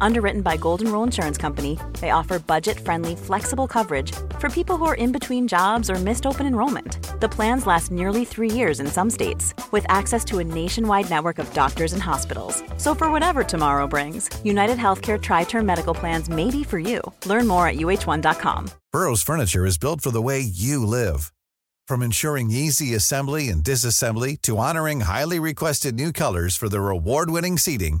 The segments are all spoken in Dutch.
Underwritten by Golden Rule Insurance Company, they offer budget friendly, flexible coverage for people who are in between jobs or missed open enrollment. The plans last nearly three years in some states, with access to a nationwide network of doctors and hospitals. So, for whatever tomorrow brings, United Healthcare Tri Term Medical Plans may be for you. Learn more at uh1.com. Burrow's furniture is built for the way you live. From ensuring easy assembly and disassembly to honoring highly requested new colors for their award winning seating,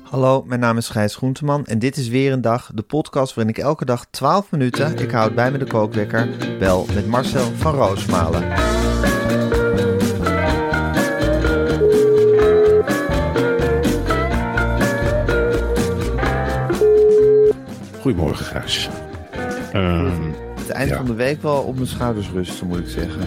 Hallo, mijn naam is Gijs Groenteman en dit is weer een dag, de podcast waarin ik elke dag 12 minuten, ik houd bij me de kookwekker, bel met Marcel van Roosmalen. Goedemorgen, Gijs. Ehm, Het eind Ja. van de week wel op mijn schouders rusten, moet ik zeggen.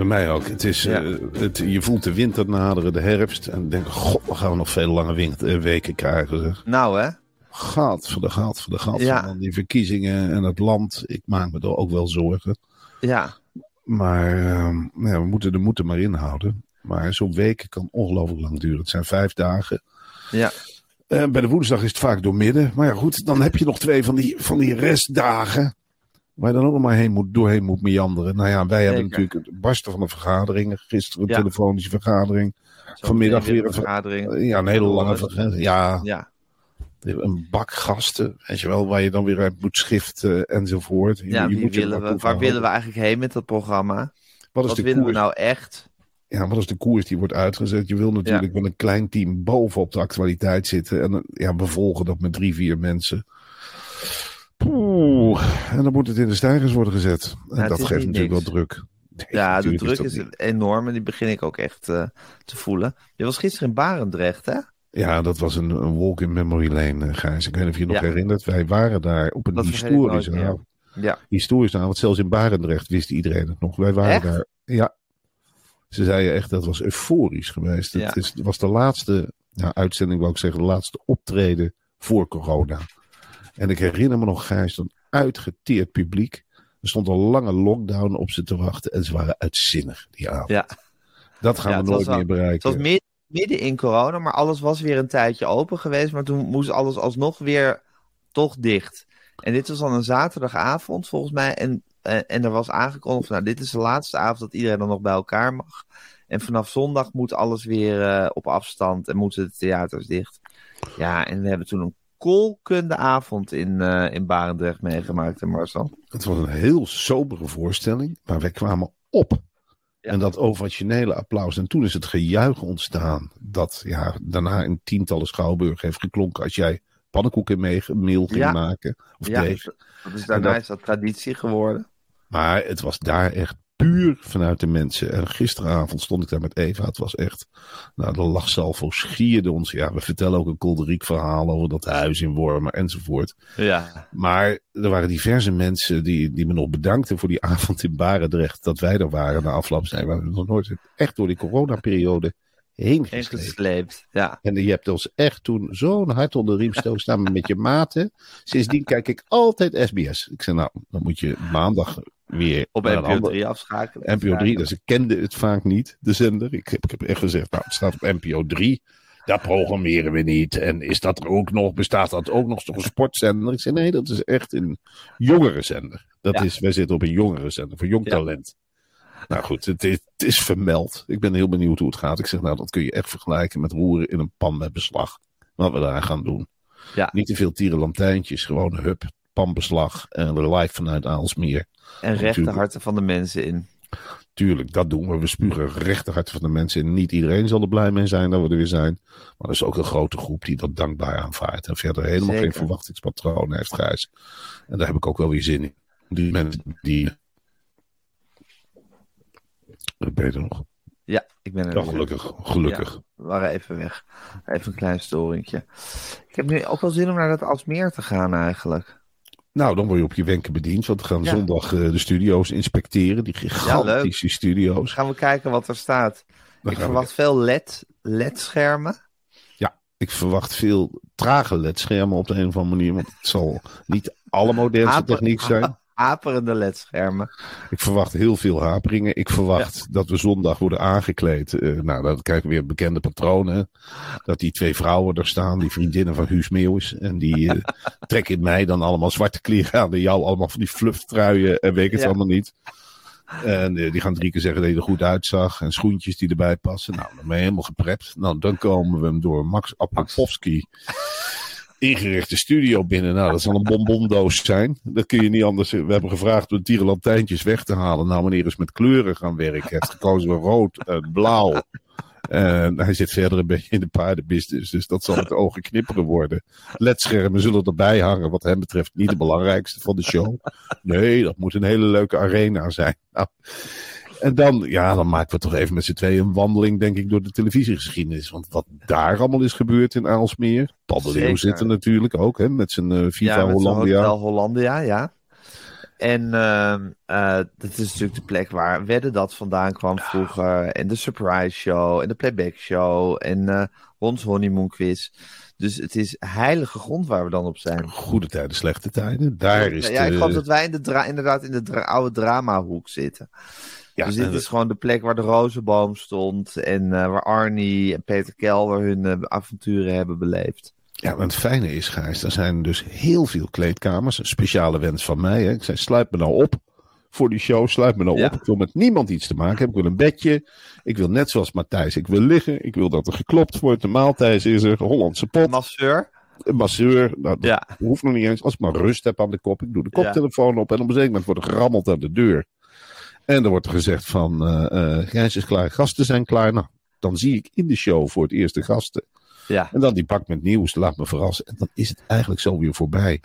Bij mij ook. Het is, Ja. eh, het, je voelt de winter naderen, de herfst. En denk, god, dan gaan we nog veel lange eh, weken krijgen. Zeg. Nou hè, Gaat voor de gaat voor de gaat. Ja. van Die verkiezingen en het land. Ik maak me er ook wel zorgen. ja, Maar ehm, ja, we moeten er moeten maar inhouden. Maar zo'n week kan ongelooflijk lang duren. Het zijn vijf dagen. ja, Eh, bij de woensdag is het vaak door midden. Maar ja, goed, dan heb je nog twee van die, van die restdagen. Waar je dan ook nog maar heen moet, doorheen moet meanderen. Nou ja, wij hebben natuurlijk het barsten van de vergaderingen. Gisteren een Ja. telefonische vergadering. Zo Vanmiddag weer een vergadering. Ja, een hele lange Ja. vergadering. Ja, Ja, een bak gasten. Weet je wel, waar je dan weer uit moet schiften enzovoort. Je- ja je moet willen we, waar willen we eigenlijk heen met dat programma? Wat is Wat de willen we nou echt? Ja, wat is de koers die wordt uitgezet? Je wil natuurlijk met een klein team bovenop de actualiteit zitten. En ja, we volgen dat met drie, vier mensen. En dan moet het in de stijgers worden gezet. En dat geeft natuurlijk niks. wel druk. Nee, Ja, de druk is enorm en die begin ik ook echt eh, te voelen. Je was gisteren in Barendrecht, hè? Ja, dat was een, een walk in memory lane, eh, Gijs. Ik weet niet of je je nog herinnert. Wij waren daar op een Dat ik historische avond. Ja. Historische avond. Zelfs in Barendrecht wist iedereen het nog. Wij waren Echt? daar. Ja. Ze zeiden echt, dat was euforisch geweest. Ja. Het, is, was de laatste uitzending, wou ik zeggen, de laatste optreden voor corona. En ik herinner me nog, Gijs, een uitgeteerd publiek. Er stond een lange lockdown op ze te wachten. En ze waren uitzinnig die avond. Ja. Dat gaan Ja, we nooit wel- meer bereiken. Het was midden, midden in corona, maar alles was weer een tijdje open geweest. Maar toen moest alles alsnog weer toch dicht. En dit was dan een zaterdagavond volgens mij. En, en, en er was aangekondigd van, nou, dit is de laatste avond dat iedereen dan nog bij elkaar mag. En vanaf zondag moet alles weer eh, op afstand en moeten de theaters dicht. Ja, en we hebben toen een kolkende avond in, eh, in Barendrecht meegemaakt, hè Marcel? Het was een heel sobere voorstelling, maar wij kwamen op. Ja. En dat ovationele applaus. En toen is het gejuich ontstaan. Dat ja, daarna in tientallen schouwburgen heeft geklonken. Als jij pannenkoeken mee meel ging Ja. maken. Of Ja, deeg. dat, is daarna dat- is dat traditie geworden. Maar het was daar echt puur vanuit de mensen. En gisteravond stond ik daar met Eva. Het was echt. Nou, de lachsalvo schierde ons. Ja, we vertellen ook een kolderiek verhaal over dat huis in Wormen enzovoort. Ja, Maar er waren diverse mensen die, die me nog bedankten voor die avond in Barendrecht. Dat wij er waren na afloop. Zijn we nog nooit echt door die coronaperiode heen en gesleept. gesleept. Ja. En je hebt ons echt toen zo'n hart onder de riem stoken staan met je maten. Sindsdien kijk ik altijd SBS. Ik zei nou, dan moet je maandag weer Op NPO ander- 3 afschakelen. NPO 3, dus ik kende het vaak niet, de zender. Ik heb, ik heb echt gezegd, nou, het staat op NPO 3. Daar programmeren we niet. En is dat er ook nog, bestaat dat ook nog, toch een sportzender? Ik zei, nee, dat is echt een jongerenzender. Dat Ja. is, wij zitten op een jongerenzender, voor jong Ja. talent. Nou goed, het is, het is vermeld. Ik ben heel benieuwd hoe het gaat. Ik zeg, nou, dat kun je echt vergelijken met roeren in een pan met beslag. Wat we daar gaan doen. Ja. Niet te veel tierenlantijntjes, gewoon hup, panbeslag. En live vanuit Aalsmeer. En recht de Natuurlijk. harten van de mensen in. Tuurlijk, dat doen we. We spugen recht de harten van de mensen in. Niet iedereen zal er blij mee zijn dat we er weer zijn. Maar er is ook een grote groep die dat dankbaar aanvaardt. En verder helemaal Zeker. geen verwachtingspatroon heeft, Gijs. En daar heb ik ook wel weer zin in. Die mensen die... Beter nog. Ja, Ik ben er Ja, gelukkig, gelukkig. We waren even weg. Even een klein storingje. Ik heb nu ook wel zin om naar dat Alsmeer te gaan eigenlijk. Nou, dan word je op je wenken bediend, want we gaan Ja. zondag eh, de studio's inspecteren, die gigantische studio's. Gaan we kijken wat er staat. Dan ik we- verwacht veel LED, LED-schermen. Ik verwacht veel trage ledschermen op de een of andere manier, want het zal niet alle modernste Haper- techniek zijn. Haperende LED-schermen. Ik verwacht heel veel haperingen. Ik verwacht dat we zondag worden aangekleed. Eh, nou, dan krijgen we weer bekende patronen. Dat die twee vrouwen er staan, die vriendinnen van Huus Meeuwis. En die eh, trekken in mij dan allemaal zwarte kleren aan. En jou allemaal van die flufftruien en weet ik het Ja. allemaal niet. En eh, die gaan drie keer zeggen dat je er goed uitzag. En schoentjes die erbij passen. Nou, dan ben je helemaal geprept. Nou, dan komen we hem door Max Apopowski ingerichte studio binnen. Nou, dat zal een bonbondoos zijn. Dat kun je niet anders. We hebben gevraagd om tierenlantijntjes weg te halen. Nou, meneer is met kleuren gaan werken. Hij heeft gekozen voor rood en blauw. En hij zit verder een beetje in de paardenbusiness. Dus dat zal de ogen knipperen worden. Ledschermen zullen erbij hangen. Wat hem betreft niet de belangrijkste van de show. Nee, dat moet een hele leuke arena zijn. Nou, en dan, ja, dan maken we toch even met z'n tweeën een wandeling, denk ik, door de televisiegeschiedenis. Want wat daar allemaal is gebeurd in Aalsmeer. Zit er natuurlijk ook, hè, met zijn eh Viva ja, met Hollandia. Hollandia, ja. En ehm, eh, dat is natuurlijk de plek waar Wedden dat vandaan kwam vroeger. En de Surprise Show en de Playback Show en eh Rons Honeymoon Quiz. Dus het is heilige grond waar we dan op zijn. Goede tijden, slechte tijden. Daar is ja, ik geloof dat wij in de inderdaad in de dra- oude dramahoek zitten. Ja, dus dit is gewoon de plek waar de rozenboom stond. En eh, waar Arnie en Peter Kelder hun eh, avonturen hebben beleefd. Ja, en het fijne is, Gijs, er zijn dus heel veel kleedkamers. Een speciale wens van mij. Hè. Ik zei, sluit me nou op voor die show. Sluit me nou Ja. op. Ik wil met niemand iets te maken hebben. Ik wil een bedje. Ik wil net zoals Matthijs. Ik wil liggen. Ik wil dat er geklopt wordt. De maaltijd is er. Hollandse pot. Masseur. Een masseur. Nou, dat Ja. hoeft nog niet eens. Als ik maar rust heb aan de kop. Ik doe de koptelefoon op. En op een zeker moment wordt er gerammeld aan de deur. En er wordt er gezegd van, eh eh Gijs is klaar. Gasten zijn klaar. Nou, dan zie ik in de show voor het eerst de gasten. Ja. En dan die bak met nieuws, laat me verrassen. En dan is het eigenlijk zo weer voorbij.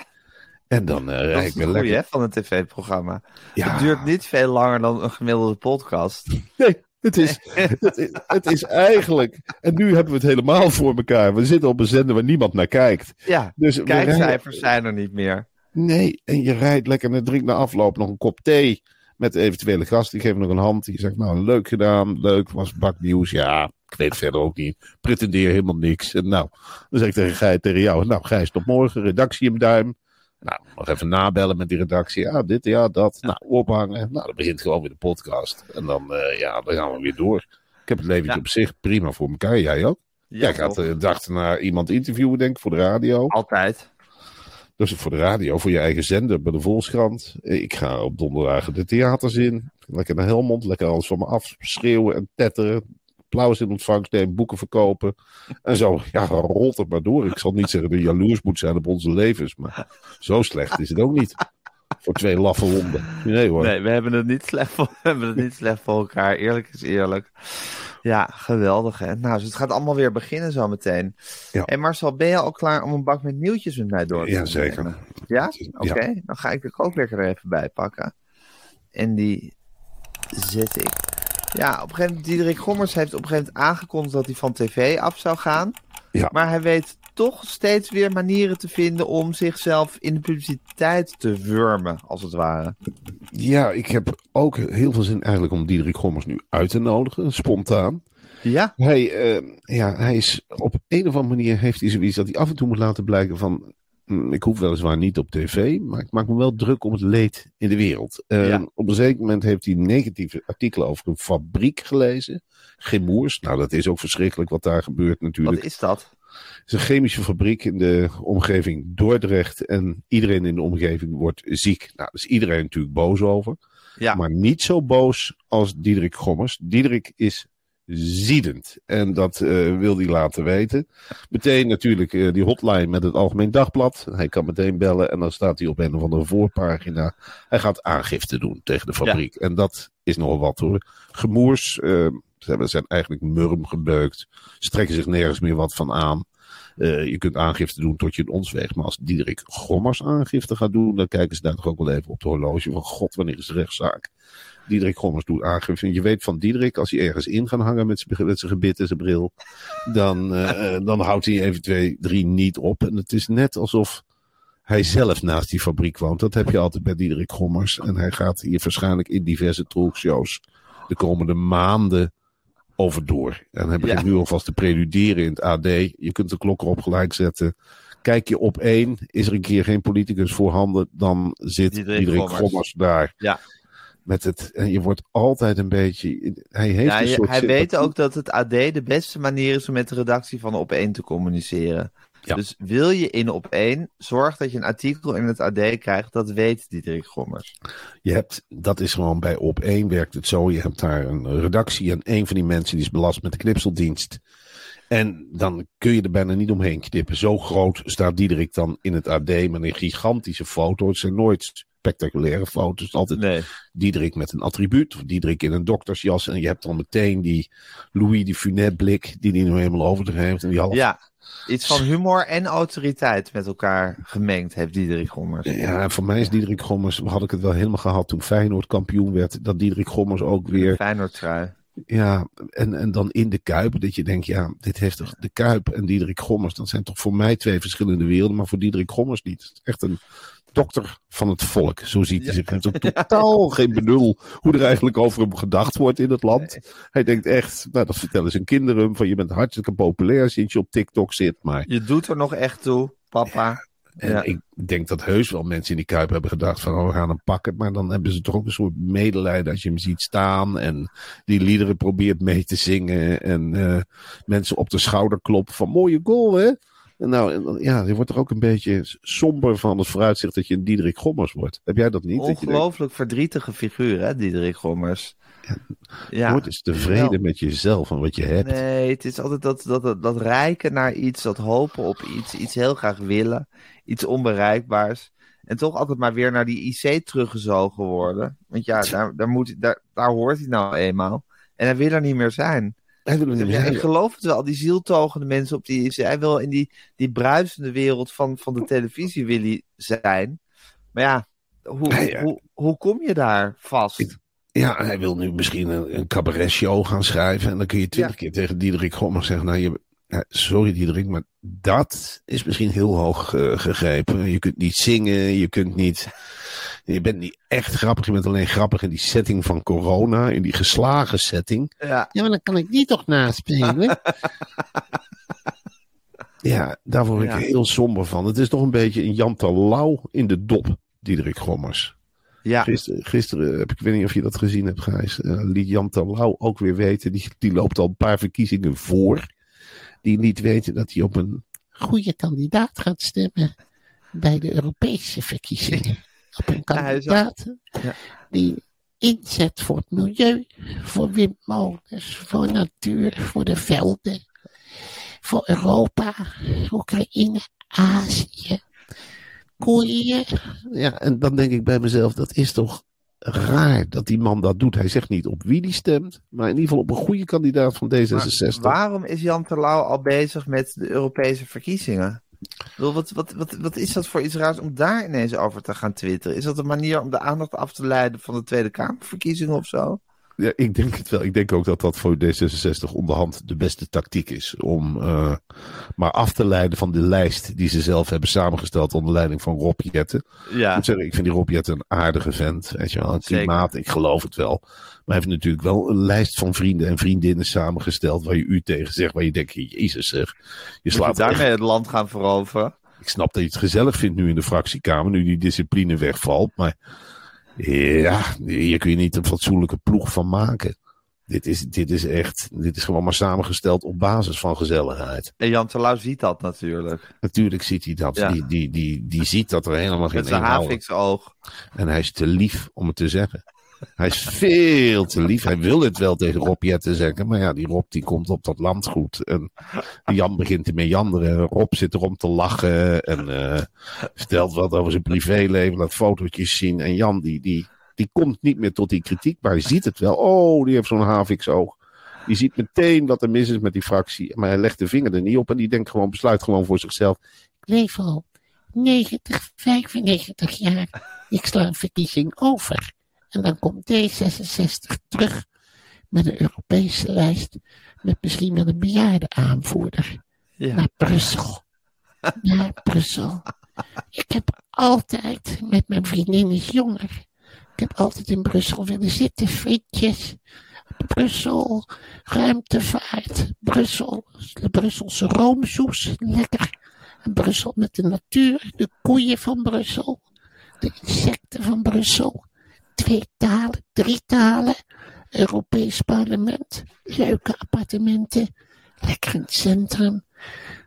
En dan eh Dat rijd ik goeie, lekker. hè, van een tv-programma. Ja, Het duurt niet veel langer dan een gemiddelde podcast. nee, het is, het, is, het is eigenlijk... En nu hebben we het helemaal voor elkaar. We zitten op een zender waar niemand naar kijkt. Ja, Dus rijden- kijkcijfers zijn er niet meer. Nee, en je rijdt lekker en drinkt na afloop nog een kop thee met eventuele gast. Die geeft nog een hand. Die zegt, nou, leuk gedaan, leuk, was baknieuws. Ja, ik weet verder ook niet. Pretendeer helemaal niks. En nou, dan zeg ik tegen, Gijs, tegen jou, nou Gijs, tot morgen, redactie hem duim. Nou, nog even nabellen met die redactie. Ja, dit, ja, dat. Nou, ophangen. Nou, dan begint gewoon weer de podcast. En dan, eh, ja, dan gaan we weer door. Ik heb het leventje Ja. op zich prima voor elkaar. Jij ook? Jij gaat toch? de dag naar iemand interviewen, denk ik, voor de radio. Altijd. Dus voor de radio, voor je eigen zender bij de Volkskrant. Ik ga op donderdagen de theaters in. Lekker naar Helmond, lekker alles van me af schreeuwen en tetteren. Applaus in ontvangst nemen, boeken verkopen. En zo, ja, rolt het maar door. Ik zal niet zeggen dat je jaloers moet zijn op onze levens. Maar zo slecht is het ook niet. Voor twee laffe honden. Nee hoor. Nee, we hebben het niet slecht voor, we hebben het niet slecht voor elkaar. Eerlijk is eerlijk. Ja, geweldig hè. Nou, dus het gaat allemaal weer beginnen zo meteen. Ja. En Marcel, ben je al klaar om een bak met nieuwtjes met mij door te Ja, zeker. nemen? Ja? Ja. Oké, dan ga ik er ook lekker even bij pakken. En die zet ik. Ja, op een gegeven moment, Diederik Gommers heeft op een gegeven moment aangekondigd dat hij van tv af zou gaan. Ja. Maar hij weet toch steeds weer manieren te vinden om zichzelf in de publiciteit te wurmen, als het ware. Ja, ik heb ook heel veel zin eigenlijk om Diederik Gommers nu uit te nodigen. Spontaan. Ja, Hij, eh, ja, hij is op een of andere manier heeft hij zoiets dat hij af en toe moet laten blijken van. hm, Ik hoef weliswaar niet op tv, maar ik maak me wel druk om het leed in de wereld. Eh, Ja. Op een zeker moment heeft hij negatieve artikelen over een fabriek gelezen. Gemoers. Nou, dat is ook verschrikkelijk wat daar gebeurt natuurlijk. wat is dat? Het is een chemische fabriek in de omgeving Dordrecht. En iedereen in de omgeving wordt ziek. Nou, daar is iedereen natuurlijk boos over. Ja, Maar niet zo boos als Diederik Gommers. Diederik is ziedend. En dat eh, wil hij laten weten. Meteen natuurlijk eh, die hotline met het Algemeen Dagblad. Hij kan meteen bellen en dan staat hij op een of andere voorpagina. Hij gaat aangifte doen tegen de fabriek. En dat is nogal wat hoor. Gemoers, eh, Ze hebben, zijn eigenlijk murm gebeukt. Strekken zich nergens meer wat van aan. Eh, je kunt aangifte doen tot je in ons weegt. Maar als Diederik Gommers aangifte gaat doen, dan kijken ze daar toch ook wel even op de horloge. Van god, wanneer is de rechtszaak? Diederik Gommers doet aangifte. En je weet van Diederik, als hij ergens in gaat hangen met zijn, met zijn gebit en zijn bril, dan, eh, dan houdt hij even twee, drie niet op. En het is net alsof hij zelf naast die fabriek woont. Dat heb je altijd bij Diederik Gommers. En hij gaat hier waarschijnlijk in diverse talkshows de komende maanden over door. En hij begint Ja. nu alvast te preluderen in het AD. Je kunt de klok erop gelijk zetten. Kijk je op één, is er een keer geen politicus voorhanden, dan zit Diederik, Gommers. Daar. Ja. Met het, en je wordt altijd een beetje. Hij heeft Ja, een soort hij weet ook dat het AD de beste manier is om met de redactie van Op1 te communiceren. Ja. Dus wil je in Op1, zorg dat je een artikel in het AD krijgt. Dat weet Diederik Gommers. Je hebt, dat is gewoon bij op één werkt het zo. Je hebt daar een redactie en een van die mensen die is belast met de knipseldienst. En dan kun je er bijna niet omheen knippen. Zo groot staat Diederik dan in het AD met een gigantische foto. Het zijn nooit spectaculaire foto's. Altijd Nee. Diederik met een attribuut. Of Diederik in een doktersjas. En je hebt dan meteen die Louis de Funès blik die hij nu helemaal over zich heeft. En die half Ja, iets van humor en autoriteit met elkaar gemengd heeft Diederik Gommers. Ja, voor mij is Diederik Gommers, had ik het wel helemaal gehad toen Feyenoord kampioen werd. Dat Diederik Gommers ook weer Feyenoord trui. Ja, en, en dan in de Kuip, dat je denkt, ja, dit heeft toch de Kuip en Diederik Gommers, dat zijn toch voor mij twee verschillende werelden, maar voor Diederik Gommers niet. Het is echt een dokter van het volk, zo ziet hij zich. Hij heeft totaal geen benul hoe er eigenlijk over hem gedacht wordt in het land. Hij denkt echt, nou dat vertellen zijn kinderen hem, van je bent hartstikke populair sinds je op TikTok zit, maar... Je doet er nog echt toe, papa. En Ja. ik denk dat heus wel mensen in die Kuip hebben gedacht van, oh, we gaan hem pakken. Maar dan hebben ze toch ook een soort medelijden als je hem ziet staan. En die liederen probeert mee te zingen. En eh, mensen op de schouder kloppen van, mooie goal hè. Nou, ja, je wordt er ook een beetje somber van het vooruitzicht dat je een Diederik Gommers wordt. Heb jij dat niet? Dat Ongelooflijk verdrietige figuur, hè, Diederik Gommers. Ja, word eens tevreden met jezelf en wat je hebt. Nee, het is altijd dat, dat, dat, dat rijken naar iets, dat hopen op iets, iets heel graag willen, iets onbereikbaars. En toch altijd maar weer naar die IC teruggezogen worden. Want ja, daar, daar, moet, daar, daar hoort hij nou eenmaal. En hij wil er niet meer zijn. Ja, ik geloof het wel, die zieltogende mensen op die. Hij wil in die, die bruisende wereld van, van de televisie wil hij zijn. Maar ja, hoe, Ja, ja. Hoe, hoe kom je daar vast? Ik- Ja, hij wil nu misschien een, een cabaret-show gaan schrijven. En dan kun je twintig keer tegen Diederik Gommers zeggen: Nou, je, sorry Diederik, maar dat is misschien heel hoog eh, gegrepen. Je kunt niet zingen, je kunt niet. Je bent niet echt grappig, je bent alleen grappig in die setting van corona, in die geslagen setting. Ja, Ja, maar dan kan ik die toch naspelen. ja, daar word ik Ja. heel somber van. Het is toch een beetje een Jan Terlouw in de dop, Diederik Gommers. ja. Gisteren, gisteren heb ik, weet niet of je dat gezien hebt, Gijs. eh, liet Jan Terlouw ook weer weten. Die, die loopt al een paar verkiezingen voor. Die liet weten dat hij op een goede kandidaat gaat stemmen. bij de Europese verkiezingen. Op een kandidaat die inzet voor het milieu, voor windmolens, voor natuur, voor de velden. Voor Europa, Oekraïne, Azië, Korea. Ja, en dan denk ik bij mezelf, dat is toch raar dat die man dat doet. Hij zegt niet op wie die stemt, maar in ieder geval op een goede kandidaat van D66. Maar waarom is Jan Terlouw al bezig met de Europese verkiezingen? Wat, wat, wat, wat is dat voor iets raars om daar ineens over te gaan twitteren? Is dat een manier om de aandacht af te leiden van de Tweede Kamerverkiezingen of zo? Ja, ik denk het wel. Ik denk ook dat dat voor D66 onderhand de beste tactiek is. Om eh, maar af te leiden van de lijst die ze zelf hebben samengesteld onder leiding van Rob Jetten. Ik Ja, moet zeggen, ik vind die Rob Jetten een aardige vent. Weet je wel, Zeker. klimaat, ik geloof het wel. Maar hij heeft natuurlijk wel een lijst van vrienden en vriendinnen samengesteld waar je u tegen zegt. Waar je denkt, jezus zeg. Je je slaat echt daarmee het land gaan veroveren? ik snap dat je het gezellig vindt nu in de fractiekamer, nu die discipline wegvalt. Maar ja, hier kun je niet een fatsoenlijke ploeg van maken. Dit is, dit is echt, dit is gewoon maar samengesteld op basis van gezelligheid. En Jan Terlouw ziet dat natuurlijk. Natuurlijk ziet hij dat. Ja. Die, die, die, die ziet dat er helemaal geen Met zijn haviksoog. En hij is te lief om het te zeggen. Hij is veel te lief. Hij wil het wel tegen Rob Jetten zeggen. Maar ja, die Rob die komt op dat landgoed. En Jan begint te meanderen. Rob zit erom te lachen. En eh, vertelt wat over zijn privéleven. Laat fotootjes zien. En Jan die, die, die komt niet meer tot die kritiek. Maar hij ziet het wel. Oh, die heeft zo'n haviksoog. Je ziet meteen wat er mis is met die fractie. Maar hij legt de vinger er niet op en die denkt gewoon, besluit gewoon voor zichzelf. Ik leef al 90, 95 jaar. Ik sla een verkiezing over. En dan komt D66 terug met een Europese lijst. Met misschien wel een bejaarde aanvoerder. Ja. Naar Brussel. Naar Brussel. Ik heb altijd, met mijn vriendin is jonger. Ik heb altijd in Brussel willen zitten, frietjes. Brussel, ruimtevaart. Brussel, de Brusselse roomsoes, lekker. En Brussel met de natuur, de koeien van Brussel. De insecten van Brussel. Twee talen, drie talen. Europees parlement. Leuke appartementen. Lekker in het centrum.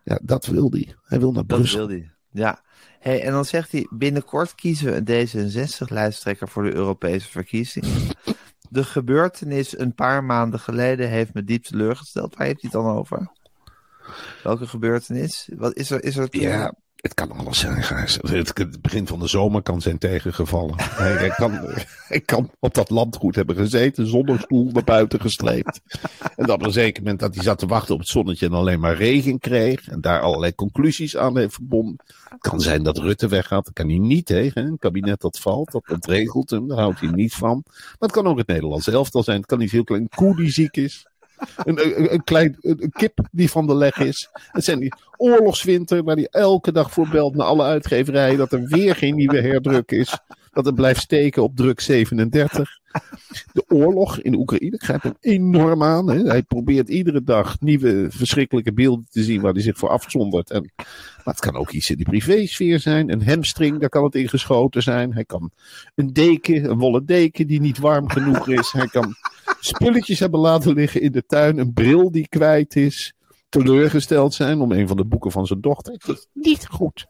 Ja, dat wil hij. Hij wil naar Dat Brussel. wil hij. Ja. Hey, en dan zegt hij, binnenkort kiezen we een D66-lijsttrekker voor de Europese verkiezingen. De gebeurtenis een paar maanden geleden heeft me diep teleurgesteld. Waar heeft hij het dan over? Welke gebeurtenis? Wat is er? Is er Ja, het kan alles zijn, Gijs. Het, het begin van de zomer kan zijn tegengevallen. Hij, kan, kan op dat landgoed hebben gezeten, zonder stoel naar buiten gesleept. En op een zeker moment dat hij zat te wachten op het zonnetje en alleen maar regen kreeg. En daar allerlei conclusies aan heeft verbonden. Het kan zijn dat Rutte weggaat, daar kan hij niet tegen. Een kabinet dat valt, dat ontregelt hem, daar houdt hij niet van. Maar het kan ook het Nederlands elftal zijn. Het kan niet heel klein koe die ziek is. Een, klein kip die van de leg is. Het zijn die oorlogswinter waar hij elke dag voor belt naar alle uitgeverijen dat er weer geen nieuwe herdruk is. Dat het blijft steken op druk 37. De oorlog in Oekraïne grijpt hem enorm aan. Hè. Hij probeert iedere dag nieuwe verschrikkelijke beelden te zien waar hij zich voor afzondert. En, maar het kan ook iets in de privésfeer zijn. Een hamstring, daar kan het in geschoten zijn. Hij kan een deken, een wollen deken die niet warm genoeg is. Hij kan spulletjes hebben laten liggen in de tuin. Een bril die kwijt is. Teleurgesteld zijn om een van de boeken van zijn dochter. Het is niet goed.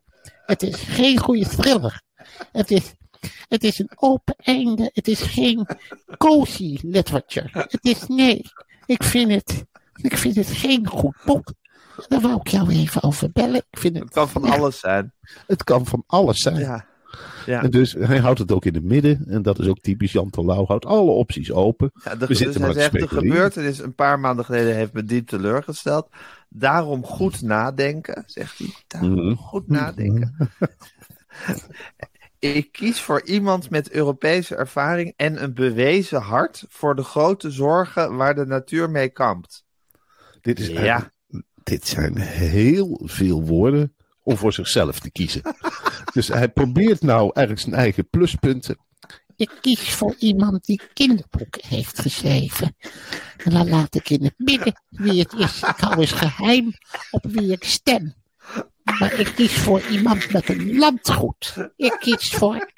Het is geen goede thriller. Het is, het is een open einde. Het is geen cozy literature. Het is nee. Ik vind het, ik vind het geen goed boek. Daar wou ik jou even over bellen. Ik vind Het het, kan van Ja. alles zijn. het kan van alles zijn. Ja. Ja. En dus hij houdt het ook in het midden. En dat is ook typisch Jan Terlouw. Houdt alle opties open. Ja, de, We dus zitten maar zegt, de gebeurtenis een paar maanden geleden heeft me diep teleurgesteld. Daarom goed nadenken, zegt hij. Daarom Mhm. goed nadenken. Ik kies voor iemand met Europese ervaring en een bewezen hart voor de grote zorgen waar de natuur mee kampt. Dit, is Ja. dit zijn heel veel woorden om voor zichzelf te kiezen. Dus hij probeert nou eigenlijk zijn eigen pluspunten. Ik kies voor iemand die kinderboeken heeft geschreven. En dan laat ik in het midden wie het is. Ik hou eens geheim op wie ik stem. Maar ik kies voor iemand met een landgoed. Ik kies voor,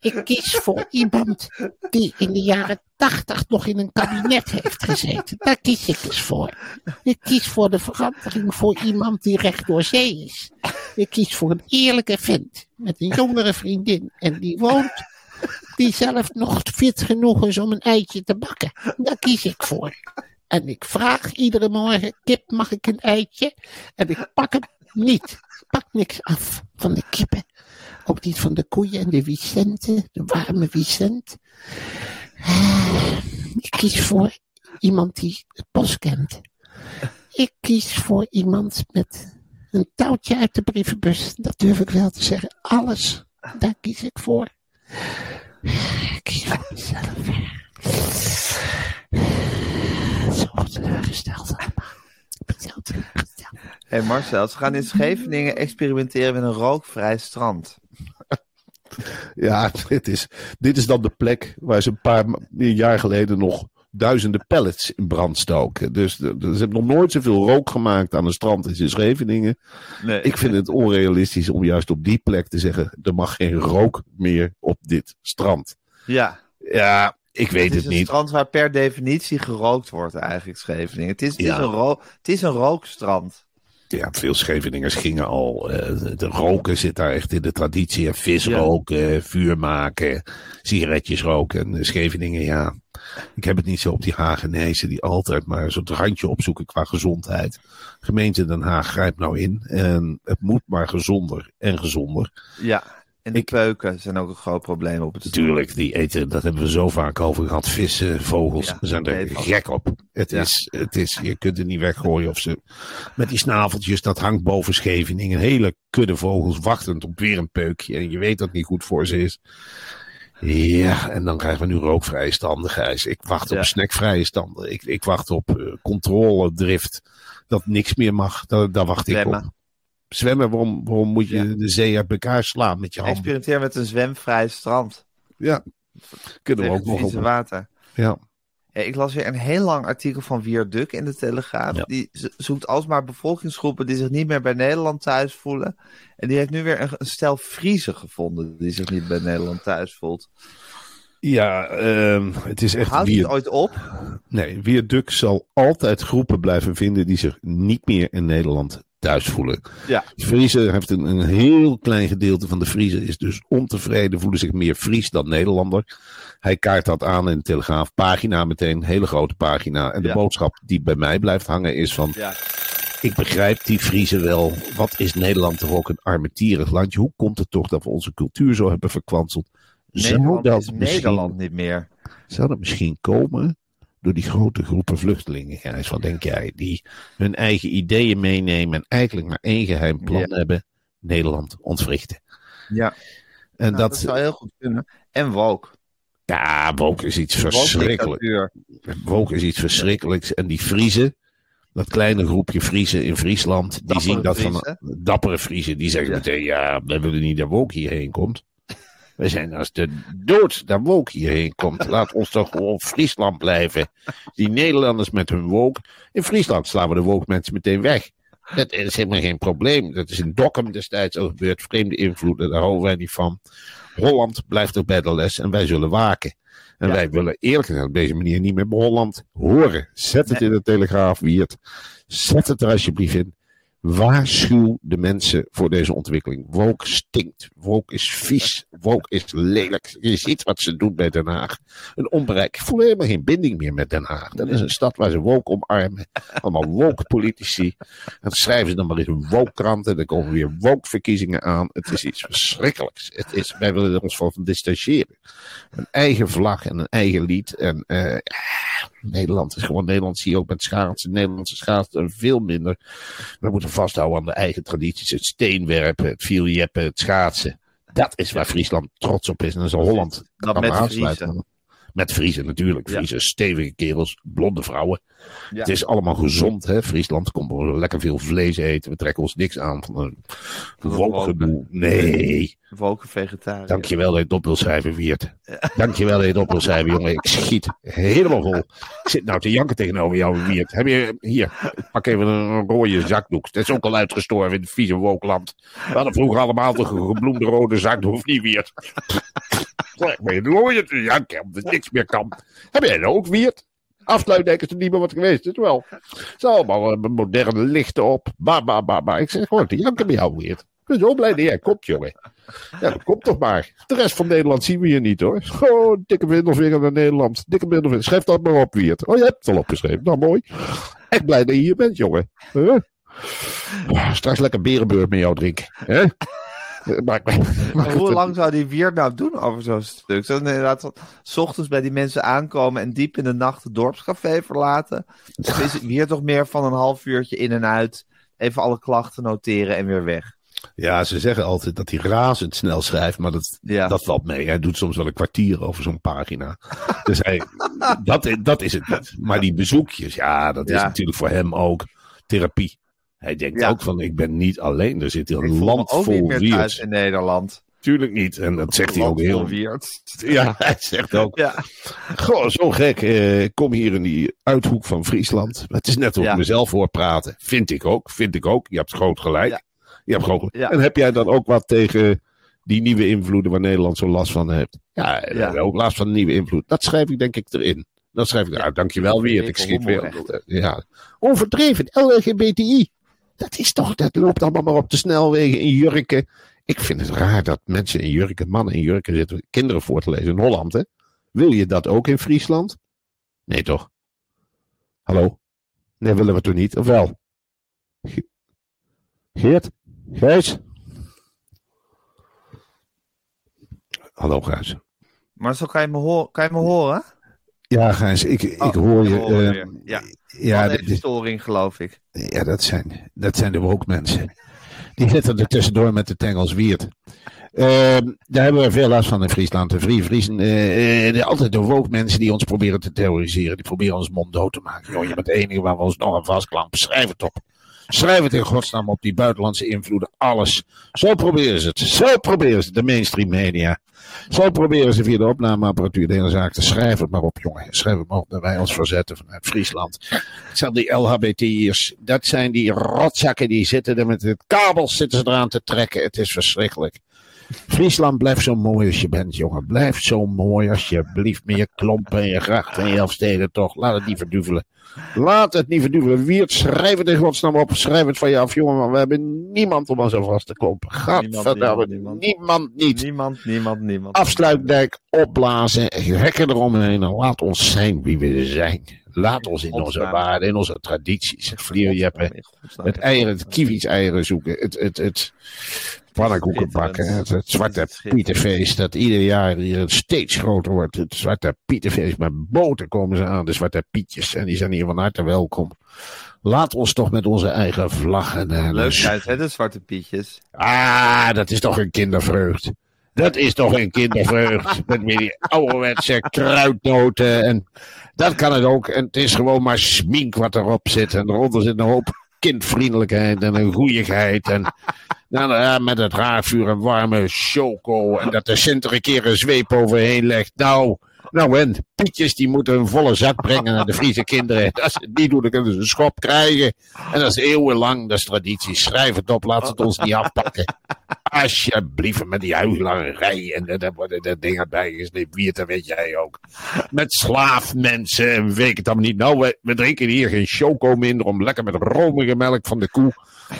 ik kies voor iemand die in de jaren tachtig nog in een kabinet heeft gezeten. Daar kies ik dus voor. Ik kies voor de verandering voor iemand die recht door zee is. Ik kies voor een eerlijke vent met een jongere vriendin en die woont, die zelf nog fit genoeg is om een eitje te bakken. Daar kies ik voor. En ik vraag iedere morgen, kip mag ik een eitje? En ik pak hem niet. Pak niks af van de kippen. Ook niet van de koeien en de Vicente, de warme Vicent. Ah, Ik kies voor iemand die het bos kent. Ik kies voor iemand met een touwtje uit de brievenbus. Dat durf ik wel te zeggen. Alles, daar kies ik voor. Ik kies voor mezelf. Zo teleurgesteld allemaal. Ik ben zo teleurgesteld. Hé hey Marcel, ze gaan in Scheveningen experimenteren met een rookvrij strand. Ja, dit is, dit is dan de plek waar ze een paar jaar geleden nog duizenden pallets in brand stoken. Dus ze hebben nog nooit zoveel rook gemaakt aan een strand in Scheveningen. Nee, Ik vind het onrealistisch om juist op die plek te zeggen: er mag geen rook meer op dit strand. Ja, Ja, ik weet het is het een niet. strand waar per definitie gerookt wordt eigenlijk, Scheveningen. Het is, het is, een, ro het is een rookstrand. Ja, veel Scheveningers gingen al. eh, de roken zit daar echt in de traditie. Vis Ja. roken, vuur maken, sigaretjes roken. En Scheveningen, ja. Ik heb het niet zo op die Hagenezen die altijd maar soort randje opzoeken qua gezondheid. Gemeente Den Haag grijpt nou in. En het moet maar gezonder en gezonder. Ja. En de Ik- peuken zijn ook een groot probleem op het strand. Natuurlijk, die eten, dat hebben we zo vaak over gehad. Vissen, vogels, Ja, we zijn er gek op. Het, Ja. is, het is, je kunt het niet weggooien of ze. Met die snaveltjes, dat hangt boven Scheveningen. Een hele kudde vogels wachtend op weer een peukje. En je weet dat het niet goed voor ze is. Ja, en dan krijgen we nu rookvrije standen, Gijs. Ik wacht Ja. op snackvrije standen. Ik, ik wacht op eh, controle, drift. Dat niks meer mag. Daar, daar wacht ik op. Zwemmen. Waarom, waarom moet je Ja. de zee uit elkaar slaan met je handen? Experimenteer met een zwemvrij strand. Ja, kunnen we ook het nog op. water. Ja. Ja, ik las weer een heel lang artikel van Vierduk in de Telegraaf. Ja. Die zo- zoekt alsmaar bevolkingsgroepen die zich niet meer bij Nederland thuis voelen. En die heeft nu weer een, een stel Friese gevonden die zich niet bij Nederland thuis voelt. Ja, ehm, het is echt Houdt het ooit op? Nee, Viaduct zal altijd groepen blijven vinden die zich niet meer in Nederland thuis voelen. Ja. Friese heeft een, een heel klein gedeelte van de Friese is dus ontevreden, voelen zich meer Fries dan Nederlander. Hij kaart dat aan in de Telegraaf, pagina meteen, hele grote pagina. En de Ja. boodschap die bij mij blijft hangen is van, Ja. ik begrijp die Friese wel. Wat is Nederland toch ook een armetierig landje? Hoe komt het toch dat we onze cultuur zo hebben verkwanseld? Zou Nederland dat is misschien- Nederland niet meer. zou dat misschien komen door die grote groepen vluchtelingen, Gijs? Wat denk jij? Die hun eigen ideeën meenemen en eigenlijk maar één geheim plan Ja. hebben. Nederland ontwrichten. Ja. En Nou, dat, dat, zou heel goed kunnen. En woke. ja, woke is iets verschrikkelijks. Woke is iets verschrikkelijks. En die Friesen, dat kleine groepje Friesen in Friesland, die Dappere zien dat van dappere Friesen. Die zeggen Ja. meteen, ja, we willen niet dat woke hierheen komt. We zijn als de dood dat woke hierheen komt. Laat ons toch gewoon Friesland blijven. Die Nederlanders met hun woke. In Friesland slaan we de woke mensen meteen weg. Dat is helemaal geen probleem. Dat is in Dokkum destijds al gebeurd. Vreemde invloeden, daar houden wij niet van. Holland blijft ook bij de les en wij zullen waken. En Ja. wij willen eerlijk gezegd op deze manier niet meer bij Holland horen. Zet het in de Telegraaf, Wiert. Zet het er alsjeblieft in. Waarschuw de mensen voor deze ontwikkeling. Woke stinkt. Woke is vies. Woke is lelijk. Je ziet wat ze doen bij Den Haag. Een onbereik. Ik voel helemaal geen binding meer met Den Haag. Dat is een stad waar ze woke omarmen. Allemaal woke politici. En schrijven ze dan maar eens een woke krant. En dan komen weer woke verkiezingen aan. Het is iets verschrikkelijks. Het is, wij willen er ons van distancieren. Een eigen vlag en een eigen lied. En eh, Nederland is gewoon Nederland. Zie je ook met schaatsen. Nederlandse schaatsen veel minder. We moeten vasthouden aan de eigen tradities. Het steenwerpen, het vieljeppen, het schaatsen. Dat is waar Friesland trots op is. En dan zal Holland Dat met aansluiten. Friesen. Met Friesen natuurlijk. Ja. Friesen, stevige kerels, blonde vrouwen. Ja. Het is allemaal gezond, hè? Friesland komt lekker veel vlees eten. We trekken ons niks aan van een. Nee. Woke vegetariër. Dankjewel dat je het op wil schrijven, Wiert. Dankjewel dat je het op wil schrijven, jongen. Ik schiet helemaal vol. Ik zit nou te janken tegenover jou, Wiert. Heb je, hier, pak even een rode zakdoek. Dat is ook al uitgestorven in het vieze wookland. We hadden vroeger allemaal toch een gebloemde rode zakdoek, of niet, Wiert? Rode te janken, omdat niks meer kan. Heb jij dat ook, Wiert? Afsluitdek is er niet meer wat geweest, is wel. Is allemaal eh, moderne lichten op. Ba, ba, ba, ba. Ik zeg gewoon te janken bij jou, Wiert. Ik ben zo blij dat jij komt, jongen. Ja, dat komt toch maar. De rest van Nederland zien we hier niet hoor. Gewoon dikke middelvinger naar Nederland. Dikke middelvinger. Schrijf dat maar op, Wiert. Oh, je hebt het al opgeschreven. Nou, mooi. Echt blij dat je hier bent, jongen. Ah, Straks lekker berenbeurt met jou drinken. Hè? Maar, maar, Maar hoe lang zou die Wiert nou doen over zo'n stuk? Zou hij inderdaad van- s ochtends bij die mensen aankomen en diep in de nacht het dorpscafé verlaten? Of is het Wiert toch meer van een half uurtje in en uit, even alle klachten noteren en weer weg? Ja, ze zeggen altijd dat hij razendsnel schrijft, maar dat, Ja. dat valt mee. Hij doet soms wel een kwartier over zo'n pagina. Dus hij, dat, dat is het niet. Maar die bezoekjes, ja, dat is natuurlijk voor hem ook therapie. Hij denkt Ja. ook van, ik ben niet alleen. Er zit hier een land ook niet vol meer thuis in Nederland. Tuurlijk niet. En dat zegt hij ook heel... vol Wiert. Ja, hij zegt ook, Ja. goh, zo gek. eh, Ik kom hier in die uithoek van Friesland. Het is net of ik Ja. mezelf hoor praten. Vind ik ook, vind ik ook. Je hebt groot gelijk. Ja. Je hebt groot gelijk. En heb jij dan ook wat tegen die nieuwe invloeden waar Nederland zo last van heeft? Ja, we Ja. hebben ook last van nieuwe invloed. Dat schrijf ik denk ik erin. Dat schrijf ik eruit. Dankjewel weer. Ik schiet weer. Ja. Overdreven, LGBTI. Dat is toch, dat loopt allemaal maar op de snelwegen in jurken. Ik vind het raar dat mensen in jurken, mannen in jurken zitten kinderen voor te lezen in Holland. Hè? Wil je dat ook in Friesland? Nee toch? Hallo? Nee, willen we toch niet? Of wel? Ge- Geert? Gijs? Hallo Gijs. Maar zo kan je me, horen, kan je me horen? Ja, Gijs, ik, ik Oh, hoor ik je. hoor je weer. Ja. ja, de storing, geloof ik. ja dat, zijn, dat zijn de woke mensen. Die zitten er tussendoor met de tengels wierd. Ehm, daar hebben we veel last van in Friesland. De Vrie Friesen, eh, eh, altijd de woke mensen die ons proberen te terroriseren. Die proberen ons mond dood te maken. Joh, je bent de enige waar we ons nog aan vastklampen. Schrijf het op. Schrijf het in godsnaam op die buitenlandse invloeden. Alles. Zo proberen ze het. Zo proberen ze. De mainstream media. Zo proberen ze via de opnameapparatuur de hele zaak te schrijven. het maar op, jongen. Schrijf het maar op wij ons verzetten vanuit Friesland. Het zijn die LHBTI'ers. Dat zijn die rotzakken die zitten er met het kabels zitten ze eraan te trekken. Het is verschrikkelijk. Friesland, blijf zo mooi als je bent, jongen. Blijf zo mooi alsjeblieft. Met je klompen en je grachten en je elfsteden toch. Laat het niet verduvelen. Laat het niet verduvelen. Wiert, schrijf het in godsnaam op. Schrijf het van je af, jongen. Want we hebben niemand om ons zo vast te klompen. Gadverdamme. niemand, Niemand, niet. Niemand, niemand, niemand. Afsluitdijk opblazen. Hekken eromheen. En laat ons zijn wie we zijn. Laat ons in onze waarden, in onze tradities. Vlierjeppen. Het eieren, het kiwis eieren zoeken. Het, het, het pannenkoeken bakken. Het, het zwarte pietenfeest dat ieder jaar hier steeds groter wordt. Het zwarte pietenfeest met boten komen ze aan. De zwarte pietjes. En die zijn hier van harte welkom. Laat ons toch met onze eigen vlaggen. en Leuk uit, hè, de zwarte pietjes. Ah, dat is toch een kindervreugd. Dat is toch een kindervreugd. Met weer die ouderwetse kruidnoten. En dat kan het ook. En het is gewoon maar smink wat erop zit. En eronder zit een hoop kindvriendelijkheid en een goeieheid. En nou, ja, met het raarvuur en warme choco. En dat de Sint een keer een zweep overheen legt. Nou, nou en, Pietjes die moeten een volle zak brengen naar de Friese kinderen. Als ze doen, dan kunnen ze een schop krijgen. En dat is eeuwenlang, dat is traditie. Schrijf het op, laat het ons niet afpakken. Alsjeblieft, met die huilangerij en daar worden de dingen bijgesleept. Wie het, weet jij ook. Met slaafmensen en weet ik het allemaal niet. Nou, we, we drinken hier geen choco minder om lekker met romige melk van de koe.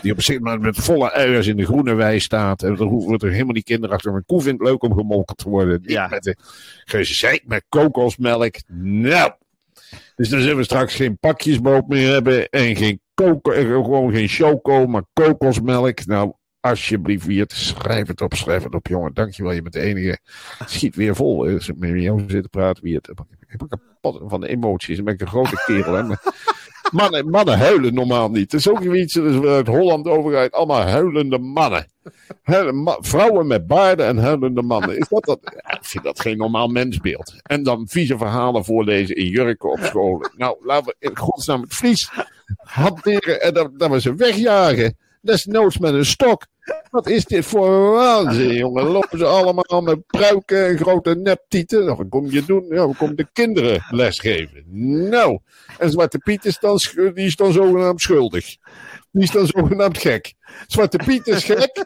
Die op zich maar met volle uiers in de groene wei staat. En er wordt er helemaal die kinderachtig. Een koe vindt het leuk om gemolken te worden. Niet Ja. met de gezeik met kokosmelk. Nou. Dus dan zullen we straks geen pakjesboot meer hebben. En geen koko, gewoon geen choco, maar kokosmelk. Nou, alsjeblieft, Wiert, schrijf het op, schrijf het op, jongen. Dankjewel, je bent de enige. Het schiet weer vol. Als ik met jou zit te praten, Wiert. Ik ben kapot van de emoties. Dan ben ik een grote kerel, hè. Maar Mannen, mannen huilen normaal niet. Het is ook iets is uit Holland overheid. Allemaal huilende mannen. Vrouwen met baarden en huilende mannen. Is dat dat? Ik vind dat geen normaal mensbeeld. En dan vieze verhalen voorlezen in jurken op school. Nou, laten we in godsnaam het Fries hanteren en dat, dat we ze wegjagen. Desnoods met een stok. Wat is dit voor waanzin, jongen? Lopen ze allemaal met pruiken en grote neptieten? Nou, wat kom je doen? Ja, we komen de kinderen lesgeven. Nou, en Zwarte Piet is dan, die is dan zogenaamd schuldig. Die is dan zogenaamd gek. Zwarte Piet is gek.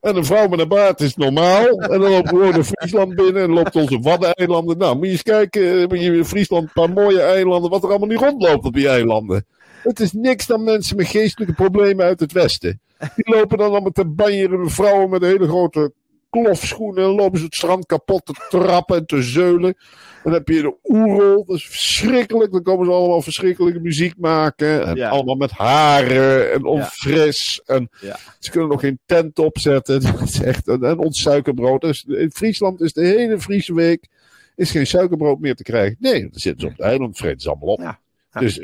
En een vrouw met een baard is normaal. En dan lopen we de Friesland binnen en loopt onze Waddeneilanden. Nou, moet je eens kijken, eh, moet je Friesland een paar mooie eilanden, wat er allemaal niet rondloopt op die eilanden. Het is niks dan mensen met geestelijke problemen uit het westen. Die lopen dan allemaal te banjeren, vrouwen met hele grote klofschoenen. En lopen ze het strand kapot te trappen en te zeulen. Dan heb je de oerol, dat is verschrikkelijk. Dan komen ze allemaal verschrikkelijke muziek maken. En Ja. allemaal met haren en onfris. En Ja. ze kunnen nog geen tent opzetten. Dat is echt een, en ons suikerbrood. Dus in Friesland is de hele Friese week is geen suikerbrood meer te krijgen. Nee, dan zitten ze op het eiland, vreten ze allemaal op. Ja. Ja. Dus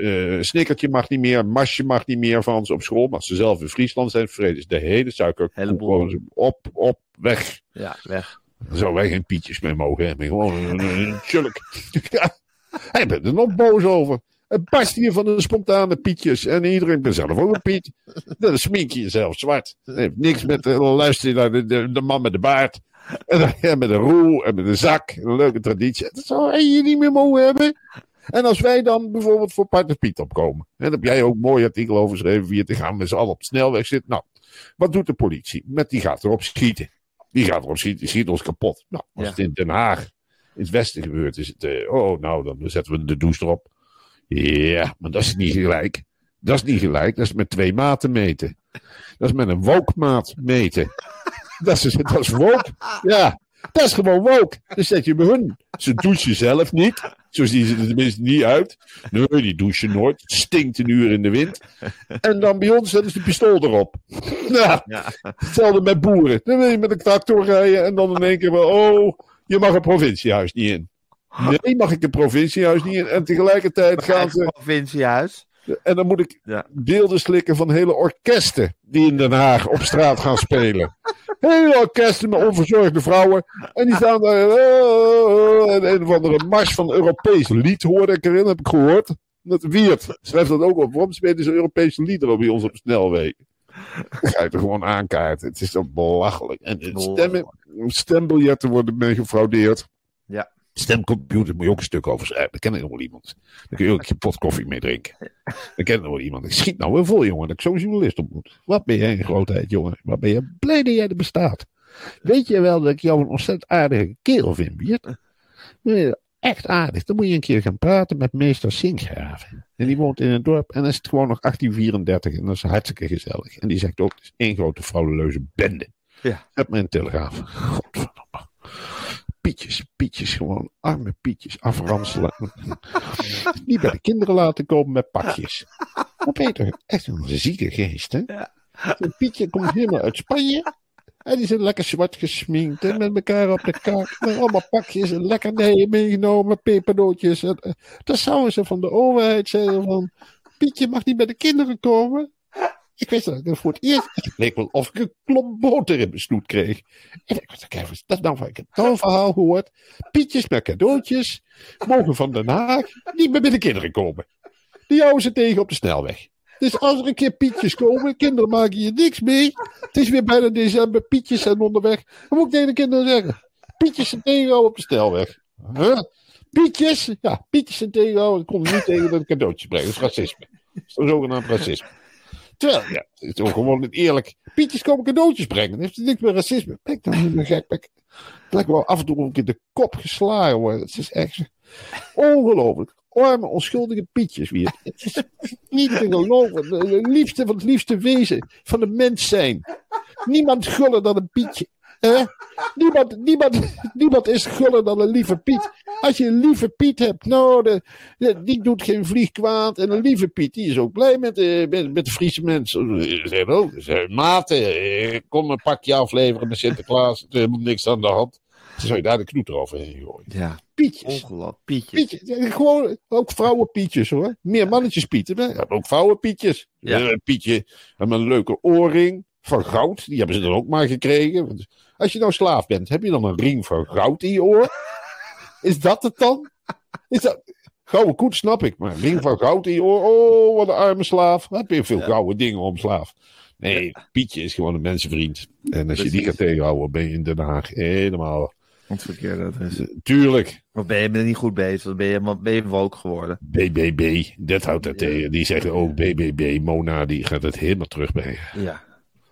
snickertje mag niet meer, masje mag niet meer van ze op school. Maar als ze zelf in Friesland zijn, vreten ze de hele suiker gewoon op, op, weg. Ja, weg. Dan zouden wij geen pietjes meer mogen hebben. Gewoon een, een tjulk. Ja, hij bent er nog boos over. Het barst hier van de spontane pietjes. En iedereen ben zelf ook een piet. Dan smink je jezelf zwart. Dat heeft niks met... eh, Dan luister naar de, de, de man met de baard. En met een roel en met een zak. Een leuke traditie. Dat zou je niet meer mogen hebben. En als wij dan bijvoorbeeld voor Partner Piet opkomen. En daar heb jij ook een mooi artikel over geschreven. Via te gaan met z'n allen op de snelweg zitten. Nou, wat doet de politie? Met die gaat erop schieten. Die gaat erop schieten. Die schiet ons kapot. Nou, als Ja. het in Den Haag, in het westen gebeurt, is het. eh, oh, nou, dan zetten we de douche erop. Ja, maar dat is niet gelijk. Dat is niet gelijk. Dat is met twee maten meten. Dat is met een wokmaat meten. Dat is, dat is wok. Ja. Dat is gewoon woke. Dan zet je bij hun. Ze douchen zelf niet. Zo zien ze er tenminste niet uit. Nee, die douchen nooit. Stinkt een uur in de wind. En dan bij ons zetten ze de pistool erop. Nou, Ja. hetzelfde met boeren. Dan wil je met een tractor rijden en dan in één keer wel, oh, je mag een provinciehuis niet in. Nee, mag ik een provinciehuis niet in. En tegelijkertijd gaan ze, provinciehuis. En dan moet ik Ja. beelden slikken van hele orkesten die in Den Haag op straat gaan spelen. Hele orkesten met onverzorgde vrouwen. En die staan daar. eh, en een of andere mars van Europees lied hoorde ik erin, heb ik gehoord. Dat Wiert schrijft dat ook op. Waarom spelen ze Europese liederen bij ons op snelweg? Dan ga je er gewoon aankaarten. Het is toch belachelijk. En stemmen, stembiljetten worden mee gefraudeerd. Stemcomputer moet je ook een stuk over schrijven. Daar ken ik nog wel iemand. Daar kun je ook een pot koffie mee drinken. Daar ken ik nog wel iemand. Ik schiet nou weer vol, jongen, dat ik zo'n journalist ontmoet. Wat ben jij een grootheid, jongen. Wat ben je blij dat jij er bestaat. Weet je wel dat ik jou een ontzettend aardige kerel vind, Biert? Echt aardig. Dan moet je een keer gaan praten met meester Sinkgraven. En die woont in een dorp en dan is het gewoon nog 1834 en dat is hartstikke gezellig. En die zegt ook, het is één grote frauduleuze bende. Ja. Heb een telegraaf. Pietjes, pietjes, gewoon arme pietjes afranselen. Niet bij de kinderen laten komen met pakjes. Maar Peter, echt een zieke geest, hè? Een Pietje komt helemaal uit Spanje. En die zijn lekker zwart gesminkt en met elkaar op de kaak. Met allemaal pakjes en lekkernijen meegenomen, pepernootjes. En, eh, dan zouden ze van de overheid zeggen van... Pietje mag niet bij de kinderen komen. Ik wist dat ik voor het eerst... Het leek wel of ik een klomp boter in mijn snoet kreeg. En ik dacht, kijk, dat nou van? Ik een verhaal gehoord. Pietjes met cadeautjes mogen van Den Haag niet meer bij de kinderen komen. Die houden ze tegen op de snelweg. Dus als er een keer pietjes komen, kinderen maken je niks mee. Het is weer bijna december, pietjes zijn onderweg. Dan moet ik tegen de kinderen zeggen. Pietjes zijn tegenhouden op de snelweg. Huh? Pietjes? Ja, pietjes zijn tegenhouden. Ik er niet tegen dat ik cadeautjes brengen. Dat is racisme. Dat is zogenaamd racisme. Terwijl, ja, het is gewoon eerlijk. Pietjes komen cadeautjes brengen. Dat heeft niks met racisme. Ben ik dan niet meer gek? Ben ik, ben ik wel af en toe ook in de kop geslagen worden. Het is echt ongelooflijk. Arme, onschuldige pietjes weer. Het is niet te geloven. De liefste van het liefste wezen van de mens zijn. Niemand guller dan een pietje. Hè? Niemand, niemand, niemand is guller dan een lieve Piet. Als je een lieve Piet hebt, nou, de, de- die doet geen vlieg kwaad. En een lieve Piet, die is ook blij met, de met, met de Friese mensen. Ze zeggen ook, ze zeggen, maat, eh, kom een pakje afleveren met Sinterklaas. Er is helemaal niks aan de hand. Dan zou je daar de knoet eroverheen gooien. Ja, Pietjes. ongelooflijk. Pietjes. Pietjes. Gewoon, ook vrouwenpietjes hoor. Meer mannetjes pieten. hè? Ja, ook vrouwenpietjes. Ja. Een pietje met een leuke oorring van goud. Die hebben ze dan ook maar gekregen. Als je nou slaaf bent, heb je dan een ring van goud in je oor? Is dat het dan? Is dat... Gouden koet snap ik, maar een ring van goud in je oor. Oh, wat een arme slaaf. Heb je veel gouden dingen om slaaf. Nee, Pietje is gewoon een mensenvriend. En als je die gaat tegenhouden, ben je in Den Haag helemaal... Want verkeerde adres. Tuurlijk, Wat ben je niet goed bezig? Dan ben je, ben je woke geworden. BBB, dat houdt dat tegen. Die zeggen ook BBB, Mona, die gaat het helemaal terugbrengen. Ja.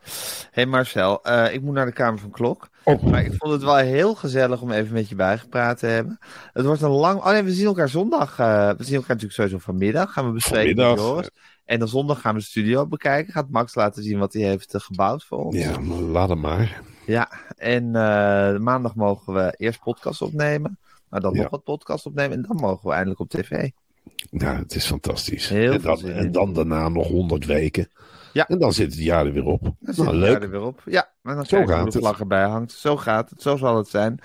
Hé hey Marcel, eh, ik moet naar de Kamer van Klok. Oh, Maar ik vond het wel heel gezellig om even met je bijgepraat te hebben. Het wordt een lang... Oh nee, we zien elkaar zondag. eh, we zien elkaar natuurlijk sowieso vanmiddag. Gaan we bespreken Vanmiddag. Joris. En dan zondag gaan we de studio bekijken. Gaat Max laten zien wat hij heeft eh, gebouwd voor ons. ja, laat hem maar. Ja, en eh, maandag mogen we eerst podcast opnemen. Maar dan Ja. nog wat podcast opnemen. En dan mogen we eindelijk op tv. Nou, het is fantastisch. Heel en, dan, en dan daarna nog 100 weken. Ja. En dan zit het jaar er weer op. Dan Nou, leuk. jaar er weer op. Ja, en dan Zo gaat hoe de het. vlag erbij hangt. Zo gaat het, zo zal het zijn.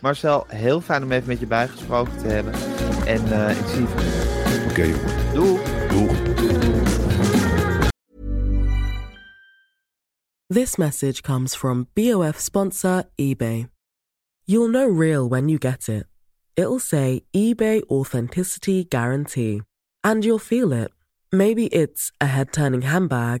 Marcel, heel fijn om even met je bijgesproken te hebben. En eh, ik zie je. Oké, jongen. Doei! Doeg. This message comes from BOF sponsor eBay. You'll know real when you get it. It'll say eBay Authenticity Guarantee. And you'll feel it. Maybe it's a head turning handbag,